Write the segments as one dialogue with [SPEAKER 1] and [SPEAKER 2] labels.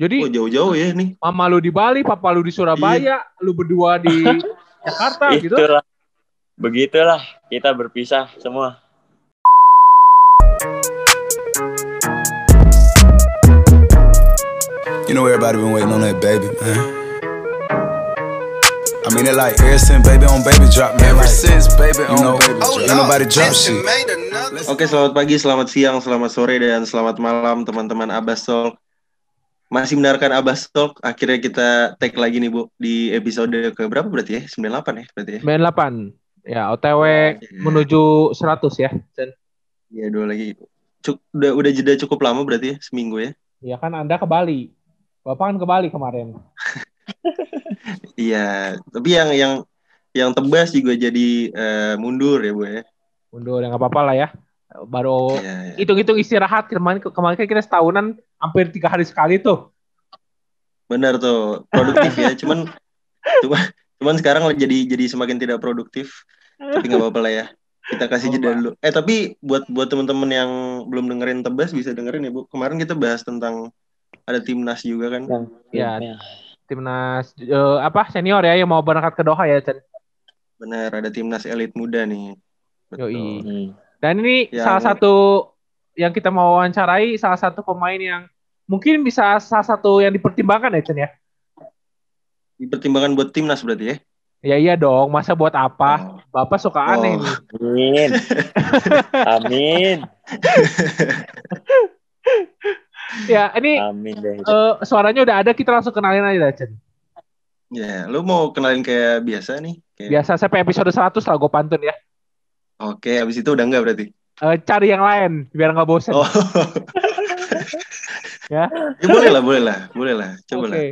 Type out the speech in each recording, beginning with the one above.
[SPEAKER 1] Jadi
[SPEAKER 2] Oh jauh-jauh ya nih.
[SPEAKER 1] mama lu di Bali, papa lu di Surabaya, lu berdua di Jakarta gitu.
[SPEAKER 3] Itulah. Begitulah kita berpisah semua.
[SPEAKER 4] You know everybody been waiting on that baby, man. I mean it like ever since baby on baby drop, man. Ever since baby on know, baby drop. Ain't nobody drop shit.
[SPEAKER 2] Oke, selamat pagi, selamat siang, selamat sore, dan selamat malam teman-teman Abbas Talk. Masih mendengarkan Abbas Talk, akhirnya kita tag lagi nih Bu, di episode ke berapa berarti ya? 98 ya berarti ya?
[SPEAKER 1] 98. Ya, OTW menuju 100 ya. Cen.
[SPEAKER 2] Iya, dua lagi. Cuk, udah, udah jeda cukup lama berarti ya, seminggu ya?
[SPEAKER 1] Ya kan Anda ke Bali. Bapak kan ke Bali kemarin.
[SPEAKER 2] Iya, tapi yang yang yang tebas juga jadi eh, mundur ya Bu ya?
[SPEAKER 1] Mundur ya nggak apa-apa lah ya. Baru
[SPEAKER 2] Iya, iya.
[SPEAKER 1] hitung-hitung istirahat kemarin kemarin kan kita setahunan hampir tiga hari sekali tuh.
[SPEAKER 2] Benar tuh, produktif ya. Cuman cuman cuman sekarang jadi jadi semakin tidak produktif. Tapi nggak apa-apa lah ya. Kita kasih jeda dulu. Eh tapi buat buat teman-teman yang belum dengerin tebas bisa dengerin ya Bu. Kemarin kita bahas tentang ada timnas juga kan.
[SPEAKER 1] Ya. Timnas eh, apa senior ya yang mau berangkat ke Doha ya, Cen.
[SPEAKER 2] Benar, ada timnas elit muda nih. Betul.
[SPEAKER 1] Yoi.
[SPEAKER 3] Hmm.
[SPEAKER 1] Dan ini
[SPEAKER 2] Yang-
[SPEAKER 1] salah satu yang kita mau wawancarai salah satu pemain yang mungkin bisa salah satu yang dipertimbangkan ya, Cen ya.
[SPEAKER 2] Dipertimbangkan buat timnas berarti ya.
[SPEAKER 1] Ya iya dong, masa buat apa?
[SPEAKER 2] Oh.
[SPEAKER 1] Bapak suka aneh
[SPEAKER 2] Oh.
[SPEAKER 1] nih.
[SPEAKER 3] Amin. Amin.
[SPEAKER 1] Ya, ini
[SPEAKER 3] Amin deh.
[SPEAKER 1] eh, suaranya udah ada, kita langsung kenalin aja dah, Cen.
[SPEAKER 2] Ya, lu mau kenalin kayak biasa nih? Kayak-
[SPEAKER 1] Biasa sampai episode 100 lah gue pantun ya.
[SPEAKER 2] Oke, habis itu udah enggak berarti.
[SPEAKER 1] Eh, cari yang lain biar nggak bosen.
[SPEAKER 2] Oh.
[SPEAKER 1] Ya.
[SPEAKER 2] Ya boleh lah, boleh lah, boleh lah. Coba
[SPEAKER 1] Oke.
[SPEAKER 2] lah.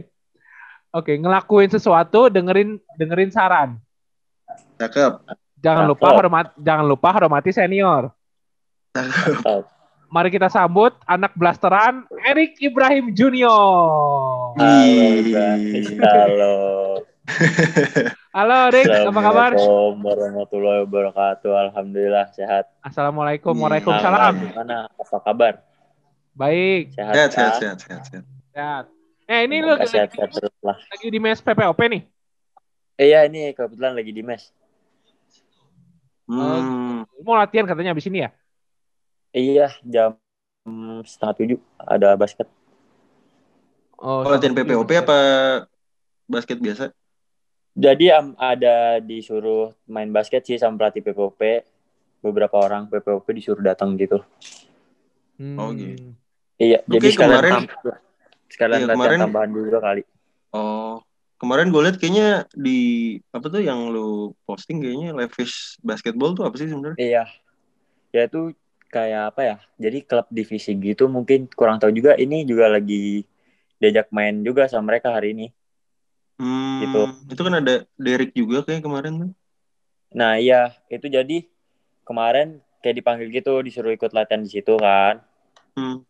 [SPEAKER 1] Oke, ngelakuin sesuatu, dengerin dengerin saran.
[SPEAKER 2] Cakep.
[SPEAKER 1] Jangan
[SPEAKER 3] Cakep.
[SPEAKER 1] lupa hormat jangan lupa hormati senior.
[SPEAKER 3] Mantap.
[SPEAKER 1] Mari kita sambut anak blasteran Erik Ibrahim Junior.
[SPEAKER 3] Halo. Halo.
[SPEAKER 1] Halo Erik, apa kabar?
[SPEAKER 3] Assalamualaikum warahmatullahi wabarakatuh. Alhamdulillah sehat.
[SPEAKER 1] Assalamualaikum,
[SPEAKER 2] Iya.
[SPEAKER 1] waalaikumsalam.
[SPEAKER 3] Gimana? Apa kabar?
[SPEAKER 1] Baik,
[SPEAKER 3] Sehat,
[SPEAKER 2] Sehat, sehat, sehat, sehat, sehat.
[SPEAKER 1] sehat. Eh ini lu lagi,
[SPEAKER 3] sehat-sehat terus lah.
[SPEAKER 1] lagi di mes PPOP nih.
[SPEAKER 3] Eh, Iya ini kebetulan lagi di mes.
[SPEAKER 2] Hmm.
[SPEAKER 1] Lu Mau latihan katanya abis ini ya?
[SPEAKER 3] Iya jam setengah tujuh ada basket.
[SPEAKER 1] Oh,
[SPEAKER 2] Oh, latihan PPOP apa basket biasa?
[SPEAKER 3] Jadi am, ada disuruh main basket sih sama pelatih PPOP. Beberapa orang PPOP disuruh datang gitu.
[SPEAKER 1] Hmm.
[SPEAKER 2] Oh, gitu.
[SPEAKER 3] Iya,
[SPEAKER 2] Oke,
[SPEAKER 3] jadi sekalian
[SPEAKER 2] kemarin-
[SPEAKER 3] tam- sekalian
[SPEAKER 2] Iya, kemarin-
[SPEAKER 3] tambahan juga kali.
[SPEAKER 2] Oh, kemarin gue liat kayaknya di apa tuh yang lu posting kayaknya Levis basketball tuh apa sih sebenarnya?
[SPEAKER 3] Iya. Ya itu kayak apa ya? Jadi klub divisi gitu mungkin kurang tahu juga ini juga lagi diajak main juga sama mereka hari ini.
[SPEAKER 2] Hmm,
[SPEAKER 3] Gitu.
[SPEAKER 2] Itu kan ada Derek juga kayak kemarin tuh.
[SPEAKER 3] Nah, iya, itu jadi kemarin kayak dipanggil gitu disuruh ikut latihan di situ kan.
[SPEAKER 2] Hmm.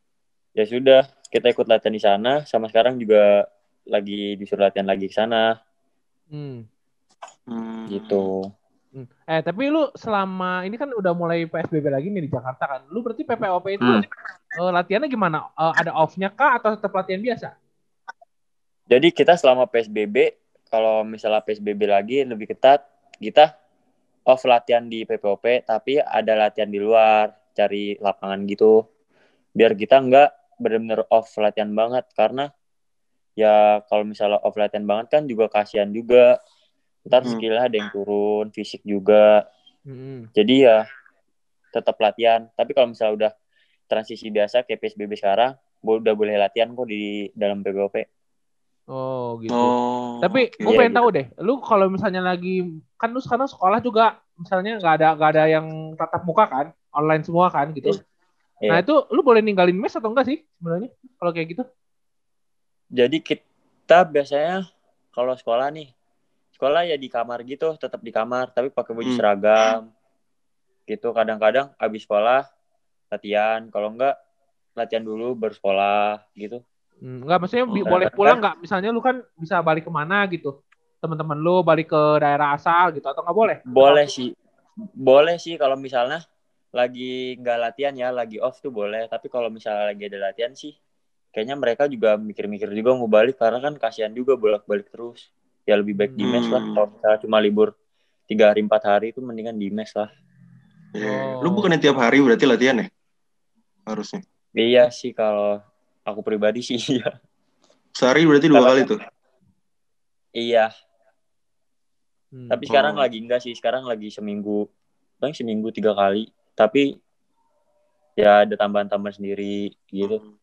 [SPEAKER 3] Ya sudah, kita ikut latihan di sana sama sekarang juga lagi disuruh latihan lagi ke sana
[SPEAKER 1] Hmm.
[SPEAKER 2] Hmm.
[SPEAKER 3] gitu.
[SPEAKER 1] Hmm. Eh tapi lu selama ini kan udah mulai PSBB lagi nih di Jakarta kan. Lu berarti PPOP itu
[SPEAKER 2] Hmm.
[SPEAKER 1] eh, latihannya gimana? Eh, ada off-nya kah atau tetap latihan biasa?
[SPEAKER 3] Jadi kita selama PSBB kalau misalnya PSBB lagi lebih ketat, kita off latihan di PPOP tapi ada latihan di luar, cari lapangan gitu. Biar kita nggak bener-bener off latihan banget karena ya kalau misalnya off latihan banget kan juga kasihan juga. Ntar
[SPEAKER 2] Hmm.
[SPEAKER 3] skillnya ada yang turun, fisik juga.
[SPEAKER 1] Hmm.
[SPEAKER 3] Jadi ya tetap latihan. Tapi kalau misalnya udah transisi biasa kayak PSBB sekarang, udah boleh latihan kok di dalam PPOP.
[SPEAKER 1] Oh gitu.
[SPEAKER 2] Oh.
[SPEAKER 1] Tapi gue
[SPEAKER 3] Iya,
[SPEAKER 1] pengen
[SPEAKER 3] gitu.
[SPEAKER 1] tahu deh, lu kalau misalnya lagi kan lu sekarang sekolah juga misalnya nggak ada nggak ada yang tatap muka kan, online semua kan gitu.
[SPEAKER 3] Iya.
[SPEAKER 1] Nah itu lu boleh ninggalin mes atau enggak sih sebenarnya kalau kayak gitu?
[SPEAKER 3] Jadi kita biasanya kalau sekolah nih, sekolah ya di kamar gitu, tetap di kamar, tapi pakai baju
[SPEAKER 2] Hmm.
[SPEAKER 3] seragam. Gitu kadang-kadang habis sekolah latihan, kalau enggak latihan dulu baru sekolah gitu.
[SPEAKER 1] Hmm, enggak maksudnya
[SPEAKER 2] Oh,
[SPEAKER 1] boleh pulang nggak? Misalnya lu kan bisa balik ke mana gitu? Teman-teman lu balik ke daerah asal gitu atau nggak boleh?
[SPEAKER 3] Boleh sih. Boleh sih kalau misalnya lagi nggak latihan ya, lagi off tuh boleh. Tapi kalau misalnya lagi ada latihan sih, kayaknya mereka juga mikir-mikir juga mau balik karena kan kasihan juga bolak-balik terus. Ya lebih baik di mes lah
[SPEAKER 2] Hmm.
[SPEAKER 3] kalau misalnya cuma libur tiga hari empat hari itu mendingan di mes lah.
[SPEAKER 2] Iya.
[SPEAKER 1] Oh.
[SPEAKER 2] Lu bukannya tiap hari berarti latihan ya? Harusnya.
[SPEAKER 3] Iya sih kalau aku pribadi sih iya.
[SPEAKER 2] Sehari berarti dua
[SPEAKER 3] Kalau-
[SPEAKER 2] kali tuh.
[SPEAKER 3] Iya,
[SPEAKER 1] Hmm.
[SPEAKER 3] tapi sekarang
[SPEAKER 2] Oh.
[SPEAKER 3] lagi enggak sih. Sekarang lagi seminggu, paling seminggu tiga kali. Tapi ya ada tambahan-tambahan sendiri gitu.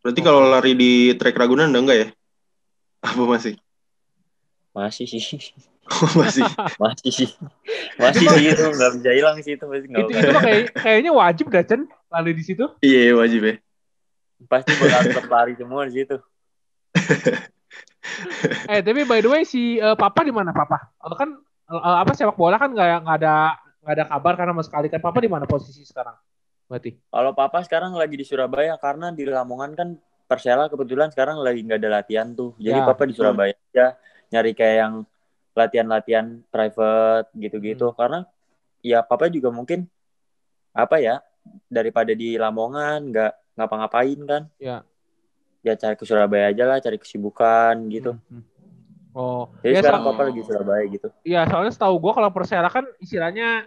[SPEAKER 2] Berarti kalau lari di trek Ragunan udah enggak ya? Apa masih?
[SPEAKER 3] Masih sih,
[SPEAKER 2] masih.
[SPEAKER 3] masih sih, masih sih itu nggak bisa hilang sih itu
[SPEAKER 1] itu itu kayak, kayaknya wajib dah Chen lari di situ.
[SPEAKER 2] Iya wajib ya.
[SPEAKER 3] Pasti bakal tetap lari semua di situ.
[SPEAKER 1] Eh tapi by the way si eh, Papa di mana Papa? Eh, kan eh, apa sepak bola kan nggak nggak ada nggak ada kabar karena sama sekali kan Papa di mana posisi sekarang? Berarti.
[SPEAKER 3] Kalau papa sekarang lagi di Surabaya karena di Lamongan kan Persela kebetulan sekarang lagi nggak ada latihan tuh. Jadi
[SPEAKER 1] Ya.
[SPEAKER 3] papa di Surabaya aja nyari kayak yang latihan-latihan private gitu-gitu
[SPEAKER 1] Hmm.
[SPEAKER 3] karena ya papa juga mungkin apa ya daripada di Lamongan nggak ngapa-ngapain kan.
[SPEAKER 1] Ya.
[SPEAKER 3] Ya cari ke Surabaya aja lah, cari kesibukan gitu.
[SPEAKER 1] Hmm, hmm. Oh,
[SPEAKER 3] Jadi
[SPEAKER 1] ya,
[SPEAKER 3] sekarang
[SPEAKER 1] so-
[SPEAKER 3] papa lagi Surabaya gitu.
[SPEAKER 1] ya soalnya setahu gue kalau Persela kan istilahnya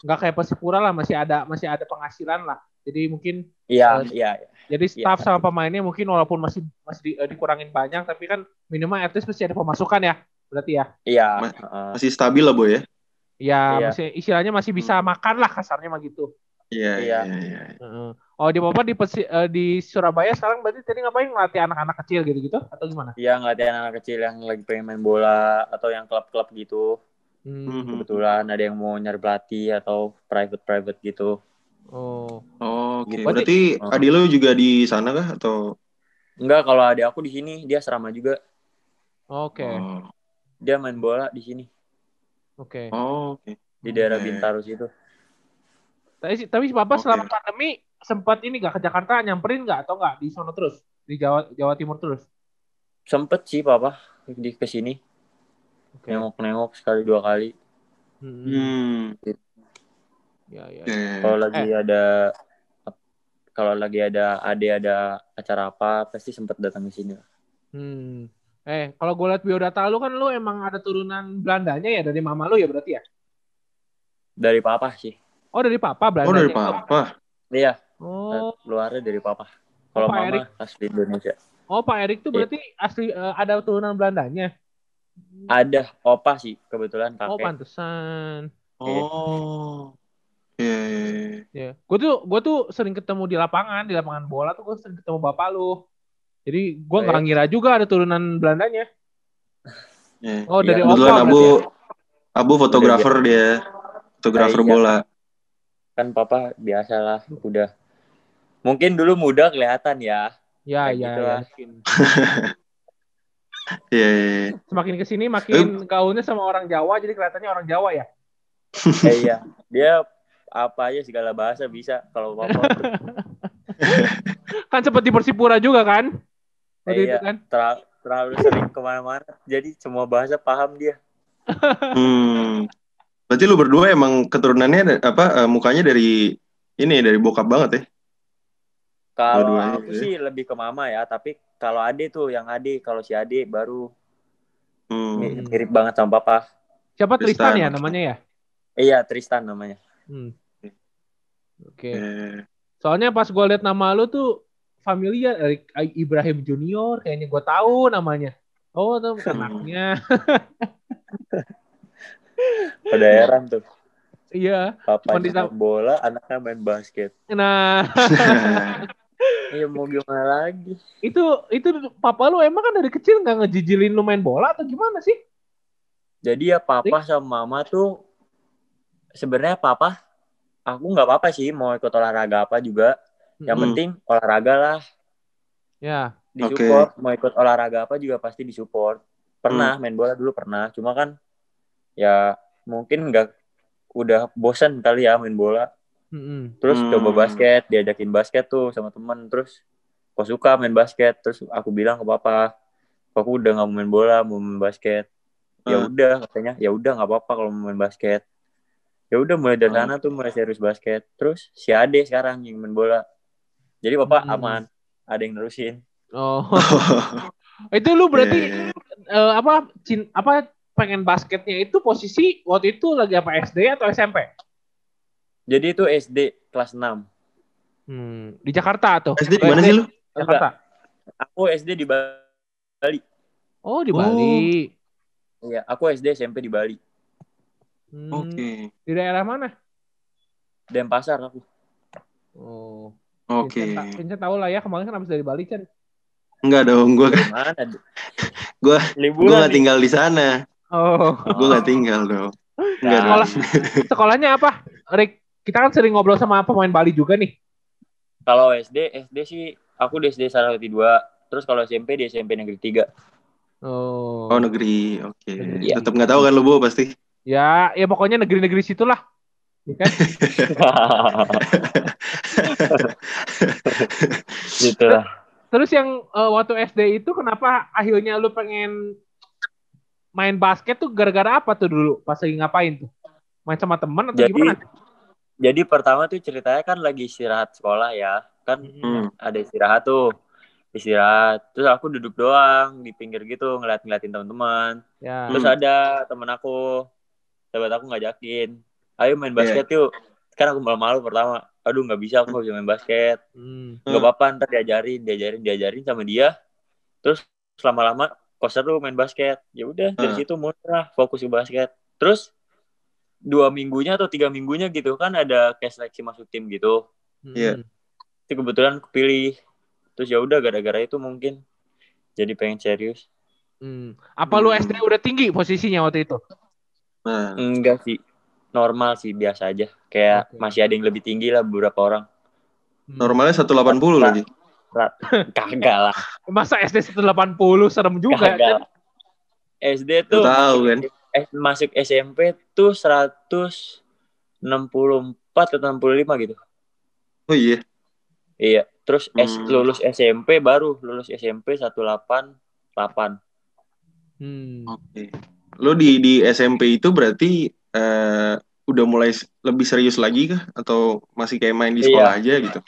[SPEAKER 1] nggak kayak Persipura lah masih ada masih ada penghasilan lah. Jadi mungkin
[SPEAKER 3] Iya,
[SPEAKER 1] Eh,
[SPEAKER 3] iya.
[SPEAKER 1] jadi
[SPEAKER 3] Iya.
[SPEAKER 1] staff sama pemainnya mungkin walaupun masih masih di- eh, dikurangin banyak tapi kan minimal at least masih ada pemasukan ya. Berarti ya.
[SPEAKER 3] Iya.
[SPEAKER 2] Ma-
[SPEAKER 3] heeh.
[SPEAKER 2] Masih stabil lah boy ya.
[SPEAKER 1] Ya,
[SPEAKER 3] Iya.
[SPEAKER 1] masih istilahnya masih bisa makan lah kasarnya mah gitu.
[SPEAKER 2] Iya
[SPEAKER 3] Iya.
[SPEAKER 2] iya iya.
[SPEAKER 1] Heeh. Oh di Papa di Persi- eh, di Surabaya sekarang berarti tadi ngapain ngelatih anak-anak kecil gitu-gitu atau gimana?
[SPEAKER 3] Iya ngeliatin anak kecil yang lagi pengen main bola atau yang klub-klub gitu.
[SPEAKER 1] Hmm.
[SPEAKER 2] Mhm.
[SPEAKER 3] kebetulan ada yang mau nyari pelatih atau private private gitu
[SPEAKER 1] Oh.
[SPEAKER 2] Oh, Oke.
[SPEAKER 3] Gitu.
[SPEAKER 2] Berarti
[SPEAKER 3] Oh.
[SPEAKER 2] adik lu juga di sana kah atau?
[SPEAKER 3] enggak kalau ada aku di sini dia serama juga
[SPEAKER 1] Oke.
[SPEAKER 2] Oh,
[SPEAKER 3] dia main bola di sini
[SPEAKER 1] Oke.
[SPEAKER 2] Oh, oke.
[SPEAKER 3] di daerah
[SPEAKER 2] Oke.
[SPEAKER 3] Bintaro situ
[SPEAKER 1] Tapi si- tapi si Papa
[SPEAKER 2] Oke.
[SPEAKER 1] selama pandemi sempat ini gak ke Jakarta nyamperin nggak atau nggak di sono terus di Jawa Jawa Timur terus?
[SPEAKER 3] sempet sih papa di ke sini
[SPEAKER 1] Oke.
[SPEAKER 3] nengok nengok sekali dua kali
[SPEAKER 1] Hmm.
[SPEAKER 2] Hmm.
[SPEAKER 1] Ya ya.
[SPEAKER 2] Oke.
[SPEAKER 3] kalau lagi ada kalau lagi ada ade ada acara apa pasti sempet datang ke sini
[SPEAKER 1] Hmm. Eh, kalau gue liat biodata lu kan lu emang ada turunan Belandanya ya dari mama lu ya berarti ya?
[SPEAKER 3] dari papa sih
[SPEAKER 1] Oh dari papa
[SPEAKER 2] Oh
[SPEAKER 1] Belandanya.
[SPEAKER 2] dari papa.
[SPEAKER 3] iya
[SPEAKER 1] Oh,
[SPEAKER 3] luarnya dari papa kalau
[SPEAKER 1] Pak
[SPEAKER 3] mama
[SPEAKER 1] Erik.
[SPEAKER 3] asli Indonesia
[SPEAKER 1] oh Pak Erik tuh
[SPEAKER 3] Iya.
[SPEAKER 1] berarti asli eh, ada turunan Belandanya.
[SPEAKER 3] ada opa sih kebetulan
[SPEAKER 1] Oh,
[SPEAKER 3] kakek
[SPEAKER 1] pantesan.
[SPEAKER 2] Oh. Iya iya. iya.
[SPEAKER 1] Ya, gue tuh gue tuh sering ketemu di lapangan, di lapangan bola tuh gue sering ketemu bapak lu. Jadi gue
[SPEAKER 3] Oh,
[SPEAKER 1] nggak ngira juga ada turunan Belandanya.
[SPEAKER 2] Iya.
[SPEAKER 1] Oh dari
[SPEAKER 3] Iya,
[SPEAKER 1] opa
[SPEAKER 2] Kebetulan
[SPEAKER 1] berarti
[SPEAKER 2] Abu
[SPEAKER 1] ya?
[SPEAKER 2] Abu fotografer dia. Fotografer
[SPEAKER 3] Iya.
[SPEAKER 2] bola.
[SPEAKER 3] Kan papa biasa lah udah mungkin dulu muda kelihatan ya
[SPEAKER 1] Ya,
[SPEAKER 3] Kayak
[SPEAKER 1] ya,
[SPEAKER 3] gitu
[SPEAKER 1] ya.
[SPEAKER 2] Iya iya. iya.
[SPEAKER 1] Semakin ke sini makin gaulnya sama orang Jawa, jadi kelihatannya orang Jawa ya.
[SPEAKER 3] Eh, iya dia apa aja segala bahasa bisa kalau papa
[SPEAKER 1] Kan sempat di Persipura juga kan? Waktu
[SPEAKER 3] Eh,
[SPEAKER 1] itu
[SPEAKER 3] iya.
[SPEAKER 1] kan?
[SPEAKER 3] Terlalu, terlalu sering ke mana-mana jadi semua bahasa paham dia
[SPEAKER 2] Hmm. Berarti lu berdua emang keturunannya apa eh, mukanya dari ini dari bokap banget ya?
[SPEAKER 3] kalau aku
[SPEAKER 2] ya.
[SPEAKER 3] sih lebih ke mama ya tapi kalau ade tuh yang ade kalau si ade baru
[SPEAKER 2] Hmm.
[SPEAKER 3] mi- mirip banget sama papa
[SPEAKER 1] Siapa Tristan,
[SPEAKER 2] Tristan,
[SPEAKER 1] ya namanya ya?
[SPEAKER 3] Eh, iya Tristan namanya
[SPEAKER 1] Hmm. Oke.
[SPEAKER 2] Eh,
[SPEAKER 1] Soalnya pas gue liat nama lu tuh familiar Erik Ibrahim Junior, kayaknya gue tahu namanya. Oh, tuh
[SPEAKER 2] Hmm.
[SPEAKER 3] Pada heran tuh
[SPEAKER 1] Iya.
[SPEAKER 3] papa main bola anaknya main basket
[SPEAKER 1] Nah,
[SPEAKER 3] iya mau gimana lagi
[SPEAKER 1] itu itu papa lu emang kan dari kecil nggak ngejijilin lu main bola atau gimana sih?
[SPEAKER 3] Jadi ya papa sama mama tuh sebenarnya papa aku nggak apa-apa sih mau ikut olahraga apa juga. Yang
[SPEAKER 2] Hmm.
[SPEAKER 3] penting olahraga lah
[SPEAKER 1] Ya.
[SPEAKER 3] disupport. Mau ikut olahraga apa juga pasti disupport. Pernah main bola dulu pernah. Cuma kan ya mungkin nggak udah bosan kali ya main bola.
[SPEAKER 1] Mm-mm.
[SPEAKER 3] Terus
[SPEAKER 2] Hmm.
[SPEAKER 3] coba basket, diajakin basket tuh sama temen. Terus kok suka main basket. Terus aku bilang ke papa, "Kok aku udah nggak mau main bola, mau main basket. Ya
[SPEAKER 2] Hmm.
[SPEAKER 3] udah katanya, ya udah nggak apa-apa kalau mau main basket. Ya udah mulai dari
[SPEAKER 2] Hmm.
[SPEAKER 3] sana tuh mulai serius basket. Terus si Ade sekarang yang main bola. Jadi bapak
[SPEAKER 1] Hmm.
[SPEAKER 3] aman, ada yang nerusin.
[SPEAKER 1] Oh. itu lu berarti
[SPEAKER 2] Iya, iya,
[SPEAKER 1] eh, apa cin, apa pengen basketnya itu posisi waktu itu lagi apa SD atau SMP?
[SPEAKER 3] Jadi itu SD kelas 6.
[SPEAKER 1] Hmm, di Jakarta tuh.
[SPEAKER 2] SD di mana sih lu?
[SPEAKER 1] Jakarta.
[SPEAKER 3] Aku SD di Bali.
[SPEAKER 1] Oh, di
[SPEAKER 2] Oh.
[SPEAKER 1] Bali.
[SPEAKER 3] Iya, aku SD SMP di Bali.
[SPEAKER 1] Hmm,
[SPEAKER 2] Oke.
[SPEAKER 1] Di daerah mana?
[SPEAKER 3] Denpasar aku.
[SPEAKER 1] Oh.
[SPEAKER 2] Oke.
[SPEAKER 1] Vincent, ta- Vincent tahu lah ya, kemarin kan habis dari Bali kan.
[SPEAKER 2] Enggak dong, gua kan
[SPEAKER 3] Mana?
[SPEAKER 2] Gua-
[SPEAKER 3] liburan.
[SPEAKER 2] gua nggak tinggal di sana.
[SPEAKER 1] Oh.
[SPEAKER 2] Gua nggak tinggal dong. Enggak
[SPEAKER 3] Nah.
[SPEAKER 1] Sekolah, sekolahnya apa? Rick, kita kan sering ngobrol sama pemain Bali juga nih.
[SPEAKER 3] Kalau SD, SD sih aku di SD Saraswati 2. Terus kalau SMP di SMP Negeri 3.
[SPEAKER 1] Oh.
[SPEAKER 2] Oh negeri, oke.
[SPEAKER 3] Iya.
[SPEAKER 2] Tetap nggak tahu kan lu Bo pasti.
[SPEAKER 1] Ya, ya pokoknya negeri-negeri situlah. Ya kan?
[SPEAKER 3] gitu lah.
[SPEAKER 1] Terus yang eh, waktu SD itu kenapa akhirnya lu pengen main basket tuh gara-gara apa tuh dulu? Pas lagi ngapain tuh? Main sama teman atau
[SPEAKER 3] Jadi
[SPEAKER 1] gimana?
[SPEAKER 3] jadi pertama tuh ceritanya kan lagi istirahat sekolah ya. Kan
[SPEAKER 2] Hmm.
[SPEAKER 3] ada istirahat tuh. Istirahat. Terus aku duduk doang di pinggir gitu ngeliat-ngeliatin teman-teman.
[SPEAKER 1] Ya.
[SPEAKER 3] Terus ada temen aku, sahabat aku ngajakin, ayo main basket yuk. Kan aku malu-malu pertama, aduh nggak bisa aku nggak bisa main basket.
[SPEAKER 1] Hmm.
[SPEAKER 3] Nggak apa-apa ntar diajarin, diajarin, diajarin sama dia. Terus lama-lama kok seru main basket. Ya udah dari
[SPEAKER 2] Hmm.
[SPEAKER 3] situ mulai fokus ke basket. Terus dua minggunya atau tiga minggunya gitu kan ada kayak seleksi masuk tim gitu.
[SPEAKER 1] Hmm.
[SPEAKER 2] Iya.
[SPEAKER 3] Itu kebetulan kepilih. Terus ya udah gara-gara itu mungkin jadi pengen serius.
[SPEAKER 1] Hmm. Apa lu
[SPEAKER 2] Hmm.
[SPEAKER 1] SD udah tinggi posisinya waktu itu?
[SPEAKER 2] Nah,
[SPEAKER 3] Enggak sih. Normal sih biasa aja. Kayak
[SPEAKER 1] Oke.
[SPEAKER 3] masih ada yang lebih tinggi lah beberapa orang.
[SPEAKER 1] Hmm.
[SPEAKER 2] normalnya 180 lagi.
[SPEAKER 3] Rat- Kagak lah.
[SPEAKER 1] Masa SD 180 serem juga.
[SPEAKER 3] Kagak lah. SD tuh
[SPEAKER 2] tahu kan?
[SPEAKER 3] eh, masuk SMP tuh 164 atau 65 gitu.
[SPEAKER 2] Oh iya.
[SPEAKER 3] Iya. Terus S,
[SPEAKER 2] Hmm.
[SPEAKER 3] lulus SMP baru lulus SMP 188.
[SPEAKER 1] Hmm.
[SPEAKER 2] Oke. Lu di di SMP itu berarti eh, udah mulai s- lebih serius lagi kah atau masih kayak main di sekolah aja gitu?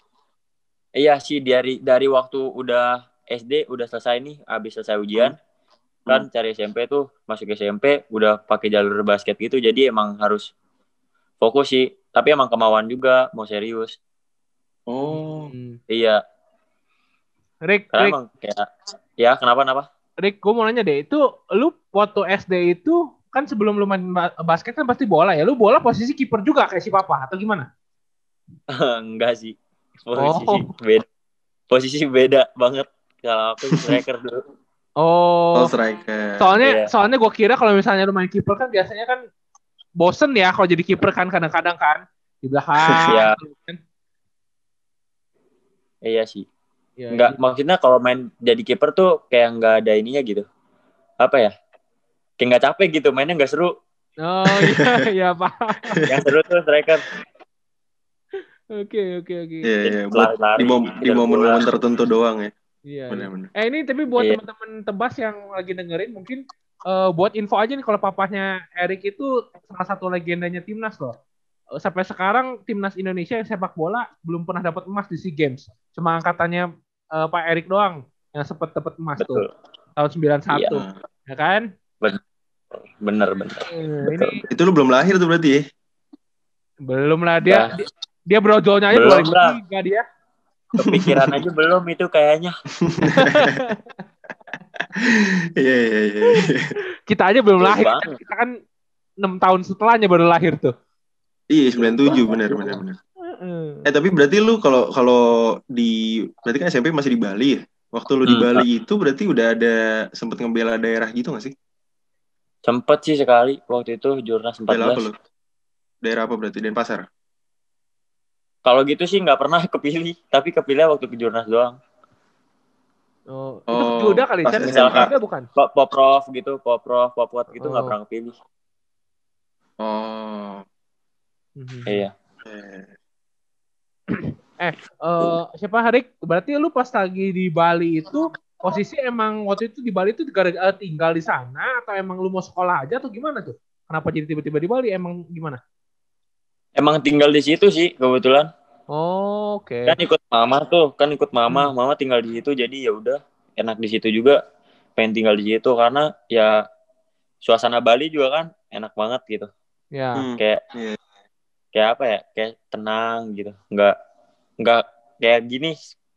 [SPEAKER 3] Iya sih dari dari waktu udah SD udah selesai nih, habis selesai ujian. Kan cari SMP tuh masuk SMP udah pakai jalur basket gitu jadi emang harus fokus sih. Tapi emang kemauan juga mau serius.
[SPEAKER 2] Oh.
[SPEAKER 1] Hmm.
[SPEAKER 3] iya.
[SPEAKER 1] Rick,
[SPEAKER 3] karena
[SPEAKER 1] Rick,
[SPEAKER 3] emang kayak ya kenapa kenapa?
[SPEAKER 1] Rick, gue mau nanya deh, itu lu waktu SD itu kan sebelum lu main ba- basket kan pasti bola ya, lu bola posisi kiper juga kayak si papa atau gimana?
[SPEAKER 3] enggak sih posisi
[SPEAKER 1] Oh.
[SPEAKER 3] beda posisi beda banget kalau aku striker dulu
[SPEAKER 2] Oh,
[SPEAKER 1] Oh,
[SPEAKER 2] striker.
[SPEAKER 1] soalnya
[SPEAKER 3] Iya.
[SPEAKER 1] soalnya gue kira kalau misalnya lu main kiper kan biasanya kan bosen ya kalau jadi kiper kan kadang-kadang kan di belakang.
[SPEAKER 3] Iya.
[SPEAKER 1] gitu kan.
[SPEAKER 3] iya sih
[SPEAKER 1] Iya,
[SPEAKER 3] enggak
[SPEAKER 1] iya.
[SPEAKER 3] maksudnya kalau main jadi kiper tuh kayak enggak ada ininya gitu apa ya kayak nggak capek gitu mainnya nggak seru
[SPEAKER 1] Oh iya iya pak.
[SPEAKER 3] yang seru tuh striker
[SPEAKER 1] Oke oke oke.
[SPEAKER 2] Iya, iya. Buat
[SPEAKER 3] lari-lari,
[SPEAKER 2] di, mom- di
[SPEAKER 3] kejar
[SPEAKER 2] momen-momen tertentu doang ya.
[SPEAKER 1] Iya. iya.
[SPEAKER 2] Benar-benar.
[SPEAKER 1] Eh ini tapi buat
[SPEAKER 3] Iya.
[SPEAKER 1] teman-teman tebas yang lagi dengerin mungkin eh, buat info aja nih kalau papahnya Erik itu salah satu legendanya timnas loh. Eh, Sampai sekarang timnas Indonesia yang sepak bola belum pernah dapat emas di SEA Games. Cuma angkatannya eh, Pak Erik doang yang sempat dapat emas
[SPEAKER 3] betul
[SPEAKER 1] tuh tahun 91
[SPEAKER 3] Iya.
[SPEAKER 1] ya kan?
[SPEAKER 3] bener bener
[SPEAKER 1] Eh, ini
[SPEAKER 2] Itu lu belum lahir tuh berarti ya?
[SPEAKER 1] belum lah dia
[SPEAKER 3] Nah.
[SPEAKER 1] dia, dia brojolnya aja
[SPEAKER 3] Belum lah.
[SPEAKER 1] 2003 dia.
[SPEAKER 3] kepikiran aja belum itu kayaknya
[SPEAKER 2] Iya, iya, iya. iya.
[SPEAKER 1] Kita aja belum lahir.
[SPEAKER 3] banget.
[SPEAKER 1] Kita kan enam tahun setelahnya baru lahir tuh.
[SPEAKER 2] Iya, 97 benar benar benar.
[SPEAKER 1] Heeh.
[SPEAKER 2] Eh tapi berarti lu kalau kalau di berarti kan SMP masih di Bali ya? Waktu lu di
[SPEAKER 3] Hmm.
[SPEAKER 2] Bali itu berarti udah ada sempet ngebela daerah gitu gak sih?
[SPEAKER 3] sempet sih sekali waktu itu jurnas
[SPEAKER 2] Bela apa
[SPEAKER 3] 14
[SPEAKER 2] lu? Daerah apa berarti? Denpasar?
[SPEAKER 3] Kalau gitu sih nggak pernah kepilih tapi kepilih waktu ke jurnas doang
[SPEAKER 1] Oh, itu
[SPEAKER 2] Oh,
[SPEAKER 1] Juda kali,
[SPEAKER 2] pas
[SPEAKER 1] Chan. Juda bukan?
[SPEAKER 3] Pop poprov gitu poprov popwat gitu nggak
[SPEAKER 1] Oh.
[SPEAKER 3] pernah kepilih
[SPEAKER 2] Oh.
[SPEAKER 1] Mhm.
[SPEAKER 3] iya
[SPEAKER 2] eh.
[SPEAKER 1] Eh, siapa Harik? Berarti lu pas lagi di Bali itu posisi emang waktu itu di Bali itu gara-gara tinggal di sana atau emang lu mau sekolah aja atau gimana tuh? Kenapa jadi tiba-tiba di Bali? Emang gimana?
[SPEAKER 3] Emang tinggal di situ sih kebetulan.
[SPEAKER 1] Oh, oke.
[SPEAKER 3] kan ikut mama tuh kan ikut mama. Mama tinggal di situ jadi ya udah enak di situ juga. Pengen tinggal di situ karena ya suasana Bali juga kan enak banget gitu.
[SPEAKER 1] Ya.
[SPEAKER 2] Hmm.
[SPEAKER 3] kayak
[SPEAKER 2] Iya.
[SPEAKER 3] kayak apa ya kayak tenang gitu. Nggak nggak kayak gini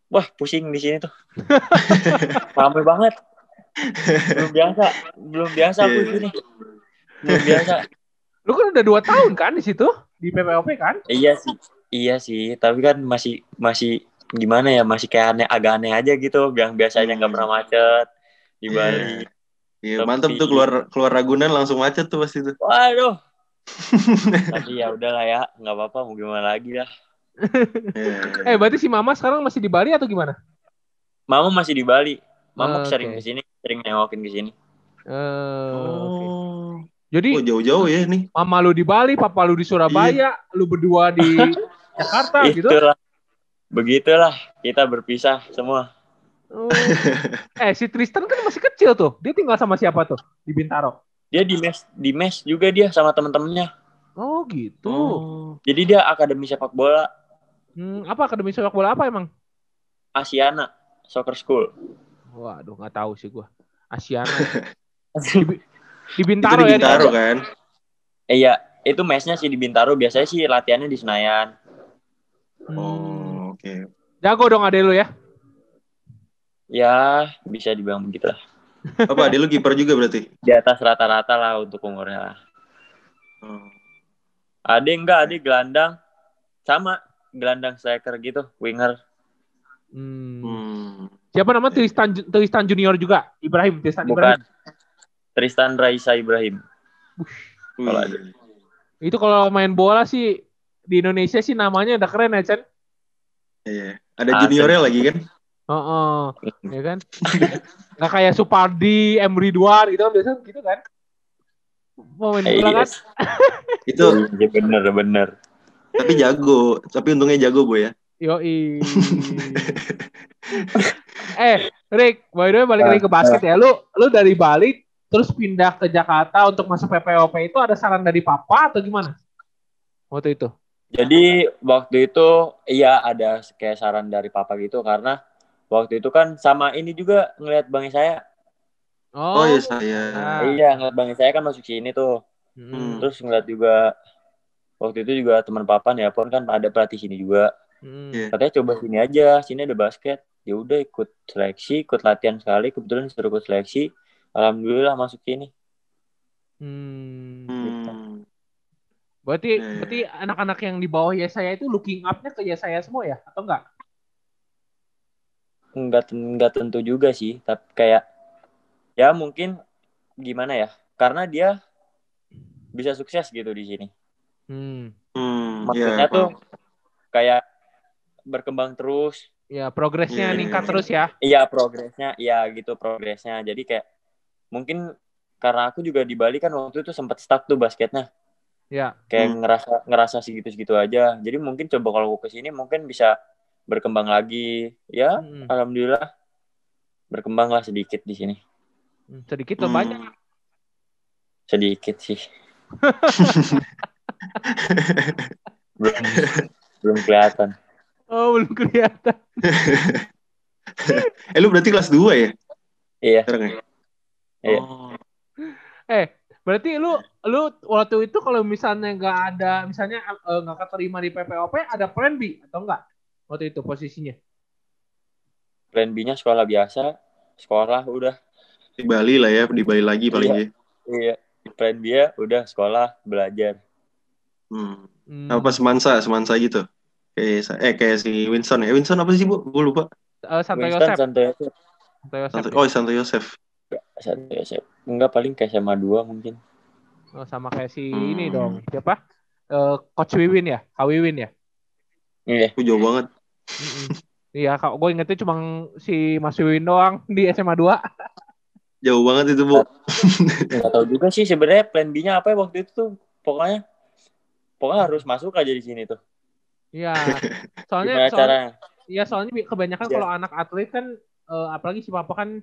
[SPEAKER 3] wah pusing di sini tuh. Rame banget. Belum biasa belum biasa aku
[SPEAKER 2] Iya.
[SPEAKER 3] di sini belum biasa.
[SPEAKER 1] Lu kan udah dua tahun kan di situ di PPOP kan?
[SPEAKER 3] iya sih iya sih tapi kan masih masih gimana ya masih kayak aneh agak aneh aja gitu yang biasanya nggak
[SPEAKER 2] Hmm.
[SPEAKER 3] pernah macet di Bali
[SPEAKER 2] Iya,
[SPEAKER 3] Tapi-
[SPEAKER 2] mantep tuh keluar keluar Ragunan langsung macet tuh pasti tuh.
[SPEAKER 3] waduh tapi ya udahlah ya nggak apa-apa mau gimana lagi lah
[SPEAKER 2] Iya.
[SPEAKER 1] Eh berarti si Mama sekarang masih di Bali atau gimana?
[SPEAKER 3] Mama masih di Bali Mama
[SPEAKER 1] Oke.
[SPEAKER 3] sering ke sini sering nengokin ke
[SPEAKER 1] sini Eh.
[SPEAKER 2] Oh.
[SPEAKER 1] Jadi
[SPEAKER 2] Oh, jauh-jauh ya nih.
[SPEAKER 1] Mama lu di Bali, Papa lu di Surabaya, lu berdua di Jakarta gitu.
[SPEAKER 3] itulah begitulah kita berpisah semua
[SPEAKER 1] Oh. eh si Tristan kan masih kecil tuh. Dia tinggal sama siapa tuh di Bintaro?
[SPEAKER 3] dia di mes di mes juga dia sama temen-temennya
[SPEAKER 1] Oh gitu.
[SPEAKER 2] Oh.
[SPEAKER 3] jadi dia akademi sepak bola
[SPEAKER 1] Hmm, apa akademi sepak bola apa emang?
[SPEAKER 3] Asiana Soccer School
[SPEAKER 1] Waduh nggak tahu sih gua. Asiana. di, Di
[SPEAKER 2] Itu
[SPEAKER 1] Bintaro
[SPEAKER 2] di
[SPEAKER 1] ya.
[SPEAKER 2] Bintaro
[SPEAKER 1] dia?
[SPEAKER 2] kan?
[SPEAKER 3] eh, iya itu mesnya sih di Bintaro biasanya sih latihannya di Senayan
[SPEAKER 1] Hmm.
[SPEAKER 2] Oh, oke.
[SPEAKER 1] Jago dong ade lu ya.
[SPEAKER 3] ya bisa dibilang begitu lah
[SPEAKER 2] Apa, adik lu kiper juga berarti?
[SPEAKER 3] di atas rata-rata lah untuk umurnya lah.
[SPEAKER 2] Oh.
[SPEAKER 3] Ade enggak, Ade gelandang sama gelandang striker gitu, winger.
[SPEAKER 1] Hmm.
[SPEAKER 2] Hmm.
[SPEAKER 1] Siapa nama Tristan Tristan Junior juga? Ibrahim Tristan
[SPEAKER 3] Bukan.
[SPEAKER 1] Ibrahim.
[SPEAKER 3] Tristan Raisa Ibrahim. Kalau ada.
[SPEAKER 1] Itu kalau main bola sih di Indonesia sih namanya udah keren ya Chen.
[SPEAKER 2] Iya. Ada
[SPEAKER 3] Ah,
[SPEAKER 2] juniornya lagi kan?
[SPEAKER 1] Oh, ya kan? Nggak kayak Supardi, M Ridwan gitu kan biasanya gitu kan? Mau main bola kan?
[SPEAKER 3] yes.
[SPEAKER 2] Itu
[SPEAKER 3] Iya bener bener.
[SPEAKER 2] tapi jago, tapi untungnya jago boy ya.
[SPEAKER 1] Yoi. eh, Rick, by the way balik lagi ke basket ya. Lu lu dari Bali terus pindah ke Jakarta untuk masuk PPOP itu ada saran dari papa atau gimana? Waktu itu.
[SPEAKER 3] Jadi waktu itu iya ada kayak saran dari papa gitu karena waktu itu kan sama ini juga ngelihat bang saya.
[SPEAKER 2] Oh, iya saya.
[SPEAKER 1] Ah.
[SPEAKER 3] Iya ngeliat bang saya kan masuk sini tuh.
[SPEAKER 1] Hmm.
[SPEAKER 3] Terus ngeliat juga waktu itu juga teman papa nih pun kan ada pelatih sini juga.
[SPEAKER 1] Hmm.
[SPEAKER 2] Iya.
[SPEAKER 3] Katanya coba sini aja, sini ada basket. Ya udah ikut seleksi, ikut latihan sekali. Kebetulan disuruh ikut seleksi. Alhamdulillah masuk sini.
[SPEAKER 1] Hmm.
[SPEAKER 2] Hmm.
[SPEAKER 1] Berarti
[SPEAKER 2] Iya, iya.
[SPEAKER 1] berarti anak-anak yang di bawah Yesaya itu looking up-nya ke Yesaya semua ya atau enggak?
[SPEAKER 3] Enggak enggak tentu juga sih, tapi kayak ya mungkin gimana ya? Karena dia bisa sukses gitu di sini.
[SPEAKER 1] Hmm.
[SPEAKER 2] Hmm.
[SPEAKER 3] Maksudnya
[SPEAKER 2] iya,
[SPEAKER 3] tuh kayak berkembang terus.
[SPEAKER 1] Ya progresnya
[SPEAKER 2] Iya, iya,
[SPEAKER 1] ningkat
[SPEAKER 2] iya.
[SPEAKER 1] terus ya.
[SPEAKER 3] Iya progresnya, iya gitu progresnya. Jadi kayak mungkin karena aku juga di Bali kan waktu itu sempat stuck tuh basketnya.
[SPEAKER 1] Ya.
[SPEAKER 3] kayak
[SPEAKER 2] Hmm.
[SPEAKER 3] ngerasa ngerasa segitu-segitu aja. Jadi mungkin coba kalau aku ke sini mungkin bisa berkembang lagi. Ya,
[SPEAKER 1] Hmm.
[SPEAKER 3] alhamdulillah berkembang lah sedikit di sini.
[SPEAKER 1] Hmm, Sedikit atau
[SPEAKER 2] Hmm.
[SPEAKER 1] banyak?
[SPEAKER 3] Sedikit sih. belum belum kelihatan.
[SPEAKER 1] Oh, belum kelihatan.
[SPEAKER 2] eh lu berarti kelas 2 ya
[SPEAKER 3] Iya,
[SPEAKER 2] sekarang ya?
[SPEAKER 3] Iya.
[SPEAKER 2] Oh.
[SPEAKER 1] Eh, berarti lu lu waktu itu kalau misalnya nggak ada misalnya eh, nggak keterima di PPOP ada plan B atau enggak? Waktu itu posisinya.
[SPEAKER 3] plan B-nya sekolah biasa, sekolah udah.
[SPEAKER 2] Di Bali lah ya, di Bali lagi paling
[SPEAKER 3] Iya.
[SPEAKER 2] ya.
[SPEAKER 3] Iya, plan B ya udah sekolah belajar.
[SPEAKER 2] Hmm.
[SPEAKER 1] Hmm.
[SPEAKER 2] Apa semansa, semansa gitu. Kayak eh kayak si Winston ya. Winston apa sih, Bu? Gue lupa.
[SPEAKER 1] Eh, Santo
[SPEAKER 3] Winston,
[SPEAKER 1] Yosef.
[SPEAKER 3] Santo Yosef.
[SPEAKER 1] Santo Yosef. Ya.
[SPEAKER 2] oh, Santo Yosef.
[SPEAKER 3] Santo Yosef. Enggak paling kayak SMA 2 mungkin.
[SPEAKER 1] Oh, sama kayak si
[SPEAKER 2] Hmm.
[SPEAKER 1] ini dong. Siapa? Eh, Coach Wiwin ya? Kak Wiwin ya?
[SPEAKER 3] Iya.
[SPEAKER 2] Aku jauh banget.
[SPEAKER 1] Iya, kak, gue ingetnya cuma si Mas Wiwin doang di SMA 2.
[SPEAKER 2] Jauh banget itu, Bu.
[SPEAKER 3] Nggak tahu juga sih sebenarnya plan B-nya apa ya waktu itu tuh. Pokoknya pokoknya harus masuk aja di sini tuh.
[SPEAKER 1] Iya. Soalnya,
[SPEAKER 3] Gimana
[SPEAKER 1] soalnya
[SPEAKER 3] caranya?
[SPEAKER 1] Iya soalnya kebanyakan
[SPEAKER 3] Iya.
[SPEAKER 1] kalau anak atlet kan eh, apalagi si papa kan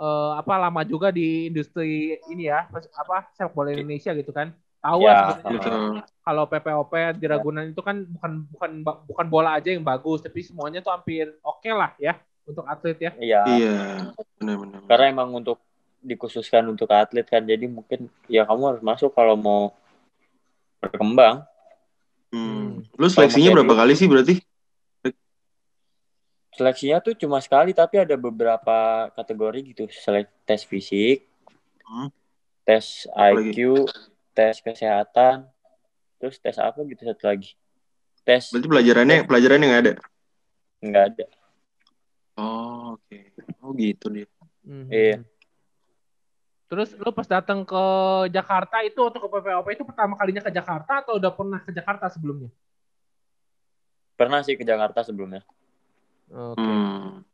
[SPEAKER 1] eh, apa lama juga di industri ini ya apa sepak bola Indonesia gitu kan tahu
[SPEAKER 3] Ya,
[SPEAKER 2] Betul.
[SPEAKER 1] kalau PPOP di Ragunan itu kan bukan bukan bukan bola aja yang bagus tapi semuanya tuh hampir oke lah ya untuk atlet ya.
[SPEAKER 3] Iya.
[SPEAKER 2] Iya, benar-benar.
[SPEAKER 3] Karena emang untuk dikhususkan untuk atlet kan, jadi mungkin ya kamu harus masuk kalau mau berkembang.
[SPEAKER 2] Hmm. Lu seleksinya berapa kali sih berarti?
[SPEAKER 3] Seleksinya tuh cuma sekali, tapi ada beberapa kategori gitu. Selek tes fisik,
[SPEAKER 2] Hmm.
[SPEAKER 3] tes
[SPEAKER 2] Apa lagi?
[SPEAKER 3] IQ, tes kesehatan, terus tes apa gitu satu lagi. Tes
[SPEAKER 2] Berarti pelajarannya pelajarannya nggak ada.
[SPEAKER 3] nggak ada.
[SPEAKER 2] Oh, oke. Oh, gitu dia.
[SPEAKER 1] Mhm.
[SPEAKER 3] Iya.
[SPEAKER 1] Terus lu pas datang ke Jakarta itu atau ke PPOP itu pertama kalinya ke Jakarta atau udah pernah ke Jakarta sebelumnya?
[SPEAKER 3] Pernah sih ke Jakarta sebelumnya.
[SPEAKER 1] Oke.
[SPEAKER 2] Hmm.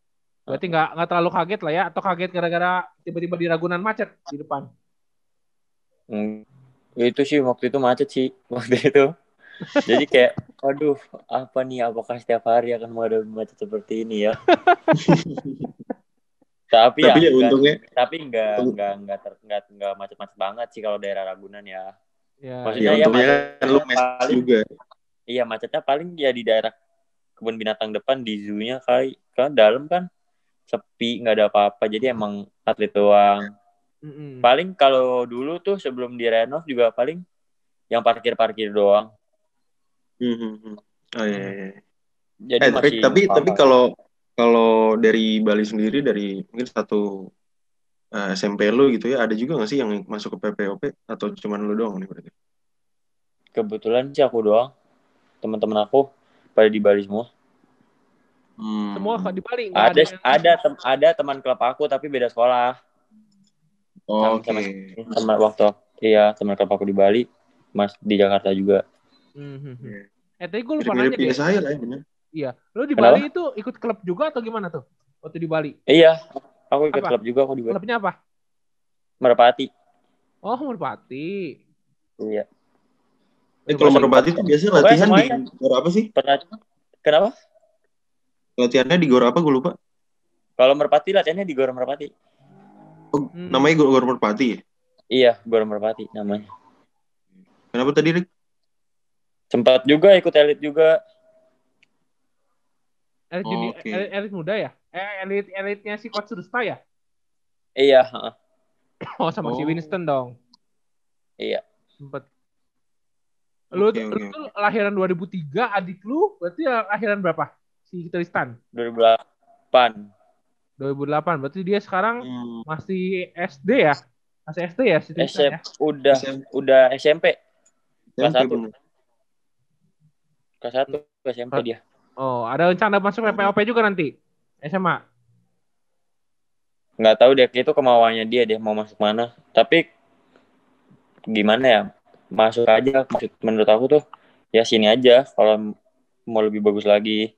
[SPEAKER 1] Berarti nggak nggak terlalu kaget lah ya atau kaget gara-gara tiba-tiba di Ragunan macet di depan.
[SPEAKER 3] Hmm, itu sih waktu itu macet sih waktu itu. Jadi kayak, aduh, apa nih? Apakah setiap hari akan menghadapi macet seperti ini ya? tapi,
[SPEAKER 2] Tapi ya
[SPEAKER 3] enggak-
[SPEAKER 2] untungnya
[SPEAKER 3] tapi enggak enggak ter, enggak, enggak macet-macet banget sih kalau daerah Ragunan ya.
[SPEAKER 1] Ya.
[SPEAKER 3] Maksudnya
[SPEAKER 2] ya
[SPEAKER 3] ya
[SPEAKER 2] untungnya kan lu mes juga.
[SPEAKER 3] Iya macetnya paling ya di daerah kebun binatang depan di zoo-nya kali. Kan dalam kan sepi, nggak ada apa-apa. Jadi emang atlet doang.
[SPEAKER 1] Mm-mm.
[SPEAKER 3] Paling kalau dulu tuh sebelum direnov juga paling yang parkir-parkir doang.
[SPEAKER 2] Hmm, hmm, hmm. Oh iya, iya.
[SPEAKER 3] Jadi
[SPEAKER 2] Eh, tapi
[SPEAKER 3] masih
[SPEAKER 2] tapi
[SPEAKER 3] apa-apa.
[SPEAKER 2] tapi kalau kalau dari Bali sendiri dari mungkin satu eh, SMP lu gitu ya, ada juga nggak sih yang masuk ke PPOP atau cuman lu doang nih berarti?
[SPEAKER 3] kebetulan sih aku doang. Teman-teman aku pada di Bali semua.
[SPEAKER 2] Hmm.
[SPEAKER 1] Semua kok di Bali nggak
[SPEAKER 3] Ada
[SPEAKER 1] yang-
[SPEAKER 3] ada tem, ada teman klub aku tapi beda sekolah.
[SPEAKER 2] Oh, Oke.
[SPEAKER 3] Teman waktu iya teman klub aku di Bali, Mas di Jakarta juga.
[SPEAKER 1] Mhm.
[SPEAKER 2] Iya.
[SPEAKER 1] Eh tadi gue lupa nanya deh.
[SPEAKER 2] saya lah ya bener.
[SPEAKER 1] Iya. Lu di
[SPEAKER 3] Kenapa?
[SPEAKER 1] Bali itu ikut klub juga atau gimana tuh? Waktu di Bali.
[SPEAKER 3] Iya, aku ikut
[SPEAKER 1] Apa?
[SPEAKER 3] klub juga aku di Bali.
[SPEAKER 1] Klubnya apa?
[SPEAKER 3] Merpati.
[SPEAKER 1] Oh, Merpati.
[SPEAKER 3] Iya.
[SPEAKER 2] Eh, kalau Merpati tuh biasanya latihan di gor apa sih?
[SPEAKER 3] Pernah Kenapa?
[SPEAKER 2] Latihannya di gor apa gue lupa.
[SPEAKER 3] Kalau Merpati latihannya di Gor Merpati.
[SPEAKER 2] Oh,
[SPEAKER 1] Hmm.
[SPEAKER 2] namanya gor, gor Merpati ya?
[SPEAKER 3] Iya, Gor Merpati namanya.
[SPEAKER 2] Kenapa tadi Rick?
[SPEAKER 3] Sempat juga ikut elit juga.
[SPEAKER 1] Elit,
[SPEAKER 2] Oh, oke.
[SPEAKER 1] elit, elit muda ya? Eh, elit elitnya si Coach Rusta ya?
[SPEAKER 3] Iya, heeh.
[SPEAKER 1] Oh, sama si
[SPEAKER 2] Oh.
[SPEAKER 1] Winston dong.
[SPEAKER 3] iya.
[SPEAKER 1] Sempet. Lu,
[SPEAKER 2] Oke,
[SPEAKER 1] lu
[SPEAKER 2] oke.
[SPEAKER 1] tuh lahiran 2003, adik lu berarti lahiran berapa? Si Tristan?
[SPEAKER 3] 2008.
[SPEAKER 1] 2008. Berarti dia sekarang
[SPEAKER 2] Hmm.
[SPEAKER 1] masih SD ya? Masih SD ya si Tristan
[SPEAKER 3] SMP
[SPEAKER 1] ya?
[SPEAKER 3] udah
[SPEAKER 2] SMP.
[SPEAKER 3] udah SMP Kelas
[SPEAKER 2] SMP
[SPEAKER 3] satu.
[SPEAKER 2] bener.
[SPEAKER 3] kelas 1 SMP
[SPEAKER 1] Ah.
[SPEAKER 3] dia.
[SPEAKER 1] Oh, ada rencana masuk PPOP juga nanti? SMA?
[SPEAKER 3] Nggak tahu deh itu kemauannya dia deh mau masuk mana. Tapi gimana ya? Masuk aja maksud menurut aku tuh ya sini aja kalau mau lebih bagus lagi.